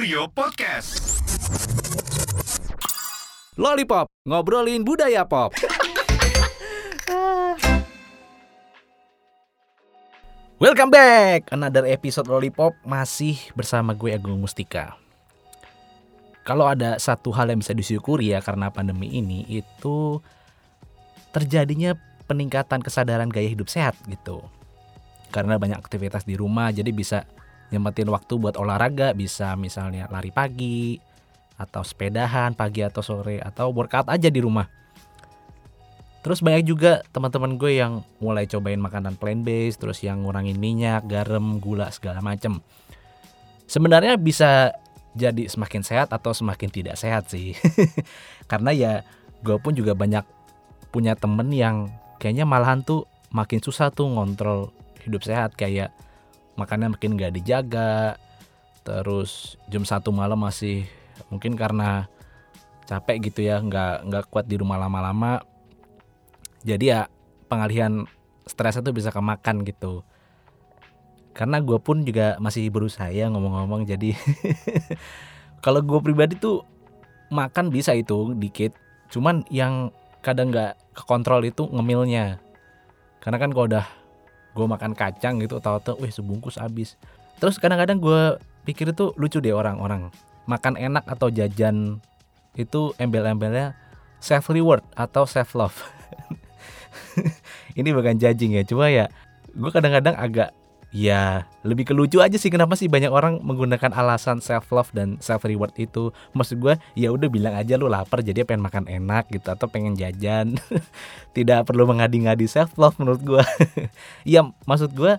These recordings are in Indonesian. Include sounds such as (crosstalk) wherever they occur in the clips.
Kurio Podcast. Lollipop, ngobrolin budaya pop. Welcome back, another episode Lollipop masih bersama gue Agung Mustika. Kalau ada satu hal yang bisa disyukuri ya karena pandemi ini itu terjadinya peningkatan kesadaran gaya hidup sehat gitu. Karena banyak aktivitas di rumah jadi bisa nyempetin waktu buat olahraga, bisa misalnya lari pagi atau sepedahan pagi atau sore atau workout aja di rumah. Terus banyak juga teman-teman gue yang mulai cobain makanan plant based, terus yang ngurangin minyak, garam, gula segala macem. Sebenarnya bisa jadi semakin sehat atau semakin tidak sehat sih. (laughs) Karena ya gue pun juga banyak punya temen yang kayaknya malahan tuh makin susah tuh ngontrol hidup sehat kayak makannya makin gak dijaga. Terus jam satu malam masih mungkin karena capek gitu ya nggak nggak kuat di rumah lama-lama. Jadi ya pengalihan stres itu bisa kemakan gitu. Karena gue pun juga masih berusaha ya ngomong-ngomong jadi (laughs) kalau gue pribadi tuh makan bisa itu dikit. Cuman yang kadang nggak kekontrol itu ngemilnya. Karena kan kalau udah gue makan kacang gitu tahu-tahu wih sebungkus habis. Terus kadang-kadang gue pikir itu lucu deh orang-orang. Makan enak atau jajan itu embel-embelnya self reward atau self love. (laughs) Ini bukan judging ya cuma ya gue kadang-kadang agak ya lebih ke lucu aja sih kenapa sih banyak orang menggunakan alasan self love dan self reward itu. Maksud gue ya udah bilang aja lu lapar jadi pengen makan enak gitu atau pengen jajan. (laughs) Tidak perlu mengadi-ngadi self love menurut gue (laughs) ya maksud gue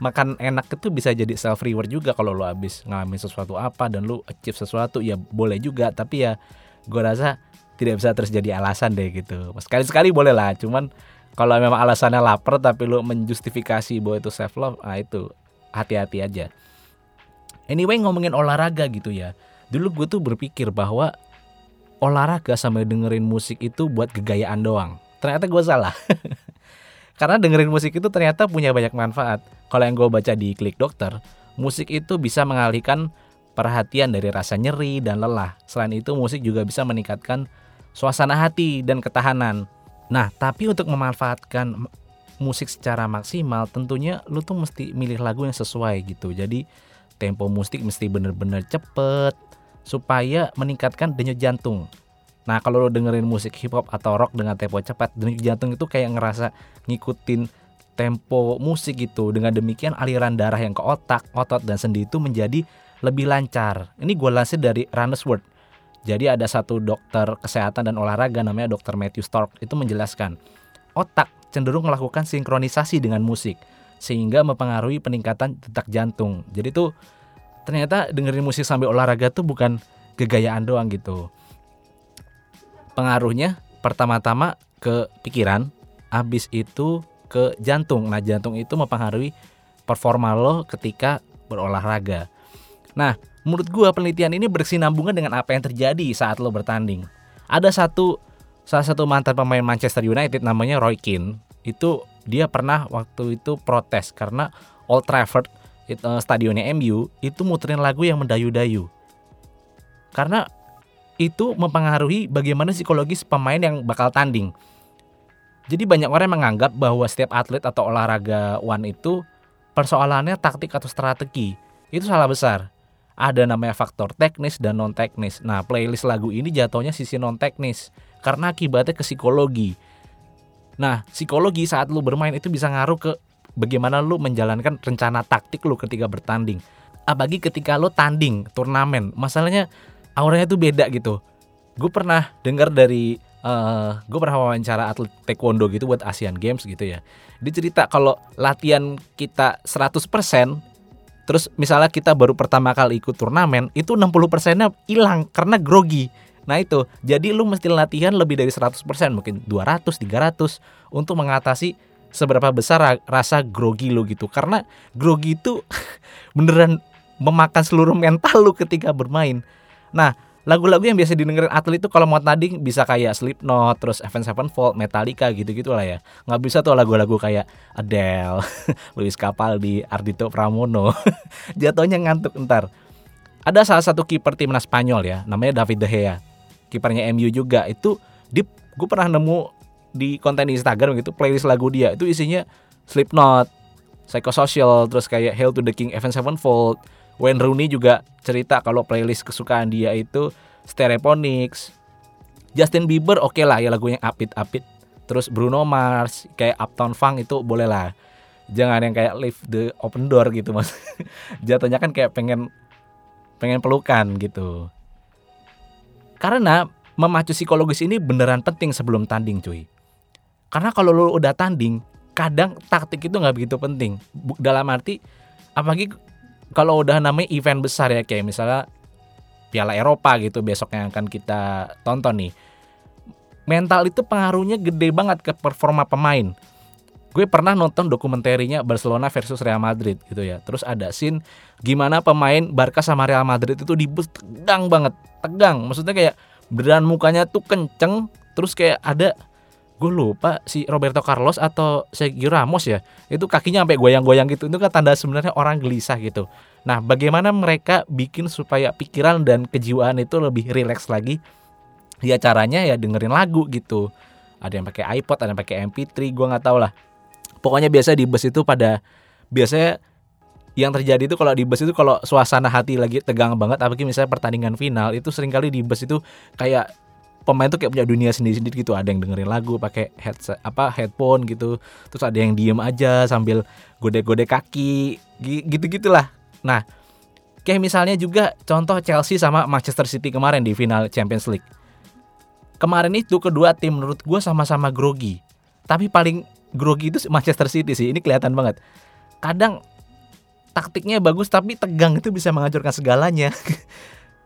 makan enak itu bisa jadi self reward juga kalau lu habis ngalamin sesuatu apa dan lu achieve sesuatu. Ya boleh juga tapi ya gue rasa tidak bisa terus jadi alasan deh gitu. Sekali-sekali boleh lah cuman kalau memang alasannya lapar tapi lu menjustifikasi bahwa itu self love ah itu hati-hati aja. Anyway ngomongin olahraga gitu ya. Dulu gue tuh berpikir bahwa olahraga sambil dengerin musik itu buat gegayaan doang. Ternyata gue salah. (laughs) Karena dengerin musik itu ternyata punya banyak manfaat. Kalau yang gue baca di klik dokter musik itu bisa mengalihkan perhatian dari rasa nyeri dan lelah. Selain itu musik juga bisa meningkatkan suasana hati dan ketahanan Nah, tapi untuk memanfaatkan musik secara maksimal, tentunya lu tuh mesti milih lagu yang sesuai gitu. Jadi tempo musik mesti bener-bener cepet supaya meningkatkan denyut jantung. Nah, kalau lu dengerin musik hip hop atau rock dengan tempo cepat, denyut jantung itu kayak ngerasa ngikutin tempo musik gitu. Dengan demikian aliran darah yang ke otak, otot dan sendi itu menjadi lebih lancar. Ini gue lansir dari Runner's World jadi ada satu dokter kesehatan dan olahraga namanya Dr. Matthew Stork itu menjelaskan otak cenderung melakukan sinkronisasi dengan musik sehingga mempengaruhi peningkatan detak jantung. Jadi tuh ternyata dengerin musik sambil olahraga tuh bukan kegayaan doang gitu. Pengaruhnya pertama-tama ke pikiran, habis itu ke jantung. Nah, jantung itu mempengaruhi performa lo ketika berolahraga. Nah, menurut gue penelitian ini bersinambungan dengan apa yang terjadi saat lo bertanding. Ada satu salah satu mantan pemain Manchester United namanya Roy Keane itu dia pernah waktu itu protes karena Old Trafford itu, eh, stadionnya MU itu muterin lagu yang mendayu-dayu. Karena itu mempengaruhi bagaimana psikologis pemain yang bakal tanding. Jadi banyak orang yang menganggap bahwa setiap atlet atau olahraga one itu persoalannya taktik atau strategi. Itu salah besar ada namanya faktor teknis dan non teknis. Nah, playlist lagu ini jatuhnya sisi non teknis karena akibatnya ke psikologi. Nah, psikologi saat lu bermain itu bisa ngaruh ke bagaimana lu menjalankan rencana taktik lu ketika bertanding. Apalagi ketika lu tanding turnamen, masalahnya auranya tuh beda gitu. Gue pernah dengar dari uh, eh, gue pernah wawancara atlet taekwondo gitu buat Asian Games gitu ya. Dia cerita kalau latihan kita 100% Terus misalnya kita baru pertama kali ikut turnamen, itu 60 persennya hilang karena grogi. Nah itu, jadi lu mesti latihan lebih dari 100%, mungkin 200, 300 untuk mengatasi seberapa besar rasa grogi lu gitu. Karena grogi itu (laughs) beneran memakan seluruh mental lu ketika bermain. Nah, lagu-lagu yang biasa didengerin atlet itu kalau mau tanding bisa kayak Slipknot, terus Avenged Sevenfold, Metallica gitu-gitu lah ya. Nggak bisa tuh lagu-lagu kayak Adele, (laughs) Luis Capaldi, Ardito Pramono. (laughs) Jatuhnya ngantuk ntar. ada salah satu kiper timnas Spanyol ya, namanya David De Gea. Kipernya MU juga. Itu di gue pernah nemu di konten di Instagram gitu playlist lagu dia itu isinya Slipknot, Psychosocial, terus kayak Hail to the King, Evan Sevenfold, Wayne Rooney juga cerita kalau playlist kesukaan dia itu Stereophonics. Justin Bieber oke okay lah ya lagunya apit-apit. Terus Bruno Mars kayak Uptown Funk itu boleh lah. Jangan yang kayak Leave the Open Door gitu mas. (laughs) Jatuhnya kan kayak pengen pengen pelukan gitu. Karena memacu psikologis ini beneran penting sebelum tanding cuy. Karena kalau lu udah tanding, kadang taktik itu nggak begitu penting. Dalam arti, apalagi kalau udah namanya event besar ya kayak misalnya Piala Eropa gitu besok yang akan kita tonton nih. Mental itu pengaruhnya gede banget ke performa pemain. Gue pernah nonton dokumenterinya Barcelona versus Real Madrid gitu ya. Terus ada scene gimana pemain Barca sama Real Madrid itu di bus tegang banget, tegang. Maksudnya kayak beran mukanya tuh kenceng terus kayak ada gue lupa si Roberto Carlos atau Sergio Ramos ya. Itu kakinya sampai goyang-goyang gitu. Itu kan tanda sebenarnya orang gelisah gitu. Nah bagaimana mereka bikin supaya pikiran dan kejiwaan itu lebih rileks lagi? Ya caranya ya dengerin lagu gitu. Ada yang pakai iPod ada yang pakai MP3 gue nggak tahu lah. Pokoknya biasa di bus itu pada biasanya yang terjadi itu kalau di bus itu kalau suasana hati lagi tegang banget apalagi misalnya pertandingan final itu sering kali di bus itu kayak pemain tuh kayak punya dunia sendiri-sendiri gitu. Ada yang dengerin lagu pakai headset apa headphone gitu. Terus ada yang diem aja sambil gode-gode kaki gitu gitulah nah kayak misalnya juga contoh Chelsea sama Manchester City kemarin di final Champions League. Kemarin itu kedua tim menurut gue sama-sama grogi. Tapi paling grogi itu Manchester City sih ini kelihatan banget. Kadang taktiknya bagus tapi tegang itu bisa menghancurkan segalanya. (laughs)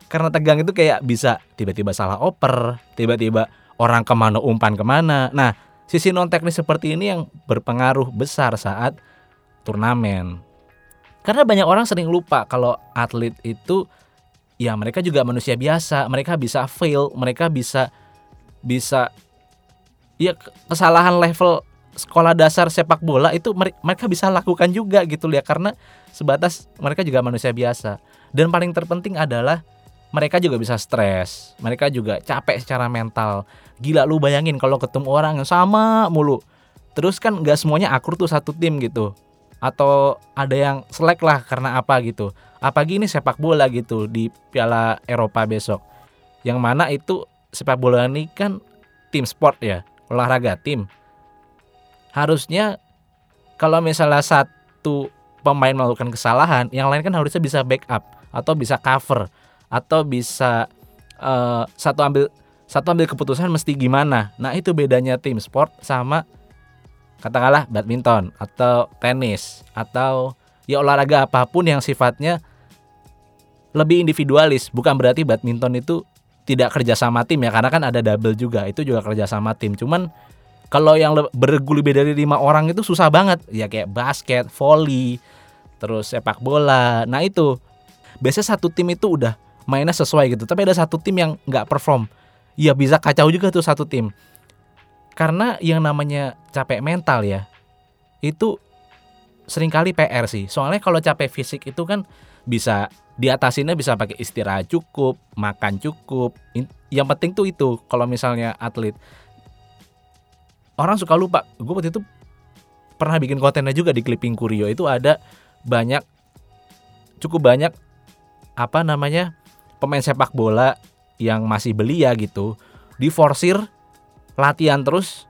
Karena tegang itu kayak bisa tiba-tiba salah oper, tiba-tiba orang ke mana umpan ke mana. Nah, sisi non teknis seperti ini yang berpengaruh besar saat turnamen. Karena banyak orang sering lupa kalau atlet itu ya mereka juga manusia biasa, mereka bisa fail, mereka bisa bisa ya kesalahan level sekolah dasar sepak bola itu mereka bisa lakukan juga gitu ya karena sebatas mereka juga manusia biasa. Dan paling terpenting adalah mereka juga bisa stres, mereka juga capek secara mental. Gila lu bayangin kalau ketemu orang yang sama mulu. Terus kan nggak semuanya akur tuh satu tim gitu. Atau ada yang selek lah karena apa gitu. Apalagi ini sepak bola gitu di Piala Eropa besok. Yang mana itu sepak bola ini kan tim sport ya, olahraga tim. Harusnya kalau misalnya satu pemain melakukan kesalahan, yang lain kan harusnya bisa backup atau bisa cover atau bisa uh, satu ambil satu ambil keputusan mesti gimana. Nah, itu bedanya tim sport sama katakanlah badminton atau tenis atau ya olahraga apa pun yang sifatnya lebih individualis. Bukan berarti badminton itu tidak kerja sama tim ya karena kan ada double juga. Itu juga kerja sama tim. Cuman kalau yang bergulir lebih dari lima orang itu susah banget. Ya kayak basket, volley, terus sepak bola. Nah itu biasanya satu tim itu udah mainnya sesuai gitu. Tapi ada satu tim yang nggak perform. Ya bisa kacau juga tuh satu tim. Karena yang namanya capek mental ya, itu sering kali PR sih. Soalnya kalau capek fisik itu kan bisa diatasinnya bisa pakai istirahat cukup, makan cukup. Yang penting tuh itu kalau misalnya atlet orang suka lupa. Gue waktu itu pernah bikin kontennya juga di Clipping Kurio itu ada banyak cukup banyak apa namanya pemain sepak bola yang masih belia gitu diforsir latihan terus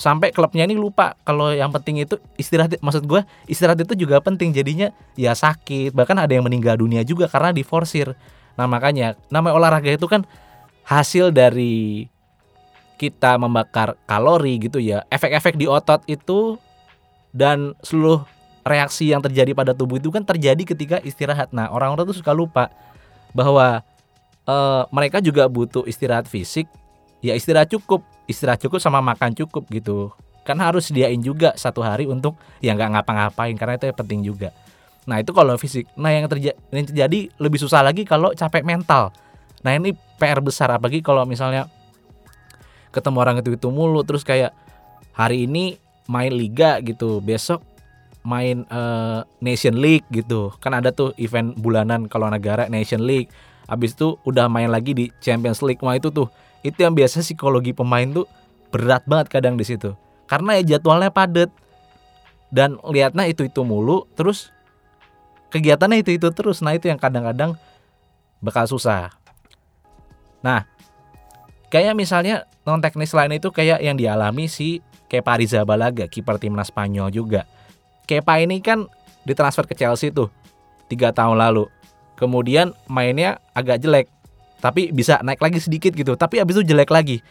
sampai klubnya ini lupa kalau yang penting itu istirahat maksud gue istirahat itu juga penting jadinya ya sakit bahkan ada yang meninggal dunia juga karena diforsir nah makanya nama olahraga itu kan hasil dari kita membakar kalori gitu ya efek-efek di otot itu dan seluruh reaksi yang terjadi pada tubuh itu kan terjadi ketika istirahat. Nah, orang-orang tuh suka lupa bahwa uh, mereka juga butuh istirahat fisik. Ya istirahat cukup, istirahat cukup sama makan cukup gitu. Kan harus sediain juga satu hari untuk yang nggak ngapa-ngapain karena itu penting juga. Nah itu kalau fisik. Nah yang, terja yang terjadi lebih susah lagi kalau capek mental. Nah ini PR besar apalagi kalau misalnya ketemu orang itu itu mulu terus kayak hari ini main liga gitu besok main uh, Nation League gitu. Kan ada tuh event bulanan kalau negara Nation League. Habis itu udah main lagi di Champions League. Wah itu tuh itu yang biasa psikologi pemain tuh berat banget kadang di situ. Karena ya jadwalnya padat. Dan lihatnya itu-itu mulu terus kegiatannya itu-itu terus. Nah, itu yang kadang-kadang bakal susah. Nah, kayak misalnya non teknis lain itu kayak yang dialami si Kepa Balaga kiper timnas Spanyol juga. Kepa ini kan ditransfer ke Chelsea tuh tiga tahun lalu. Kemudian mainnya agak jelek, tapi bisa naik lagi sedikit gitu. Tapi abis itu jelek lagi.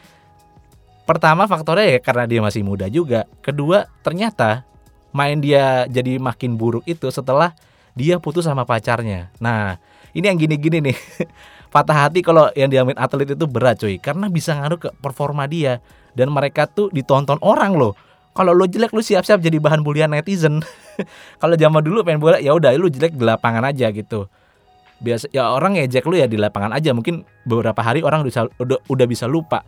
Pertama faktornya ya karena dia masih muda juga. Kedua ternyata main dia jadi makin buruk itu setelah dia putus sama pacarnya. Nah ini yang gini-gini nih. (laughs) Patah hati kalau yang diamin atlet itu berat cuy, karena bisa ngaruh ke performa dia dan mereka tuh ditonton orang loh. Kalau lo jelek lu siap-siap jadi bahan bulian netizen. (laughs) kalau zaman dulu pengen bola ya udah lu jelek di lapangan aja gitu. Biasa ya orang ngejek lu ya di lapangan aja. Mungkin beberapa hari orang udah udah, udah bisa lupa.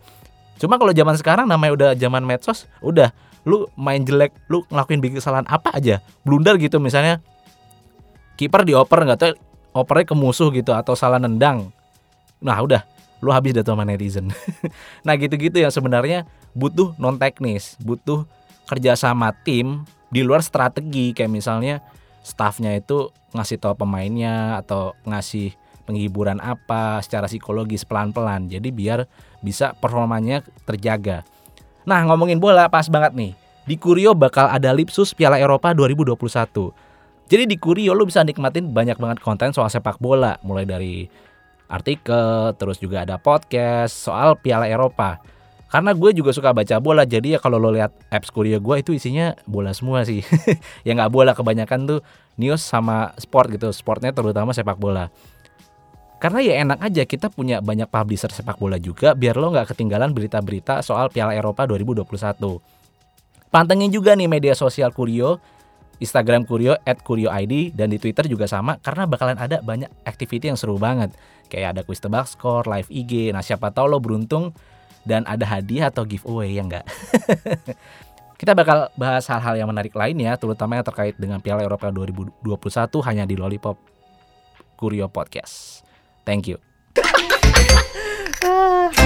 Cuma kalau zaman sekarang namanya udah zaman medsos, udah lu main jelek, lu ngelakuin bikin kesalahan apa aja, blunder gitu misalnya kiper dioper nggak tahu opernya ke musuh gitu atau salah nendang. Nah, udah lu habis dah sama netizen. (laughs) nah, gitu-gitu yang sebenarnya butuh non teknis, butuh kerjasama tim di luar strategi. Kayak misalnya staffnya itu ngasih tahu pemainnya atau ngasih penghiburan apa secara psikologis pelan-pelan. Jadi biar bisa performanya terjaga. Nah ngomongin bola pas banget nih. Di Kurio bakal ada Lipsus Piala Eropa 2021. Jadi di Kurio lu bisa nikmatin banyak banget konten soal sepak bola. Mulai dari artikel terus juga ada podcast soal Piala Eropa karena gue juga suka baca bola jadi ya kalau lo lihat apps kuliah gue itu isinya bola semua sih. (laughs) Ya nggak bola kebanyakan tuh news sama sport gitu sportnya terutama sepak bola. Karena ya enak aja kita punya banyak publisher sepak bola juga biar lo nggak ketinggalan berita-berita soal Piala Eropa 2021 pantengin juga nih media sosial Kurio Instagram Kurio at Kurio ID dan di Twitter juga sama karena bakalan ada banyak activity yang seru banget. Kayak ada quiz tebak skor, live IG. Nah siapa tahu lo beruntung dan ada hadiah atau giveaway ya enggak. (laughs) Kita bakal bahas hal-hal yang menarik lainnya, terutama yang terkait dengan Piala Eropa 2021 hanya di Lollipop Kurio Podcast. Thank you. (laughs)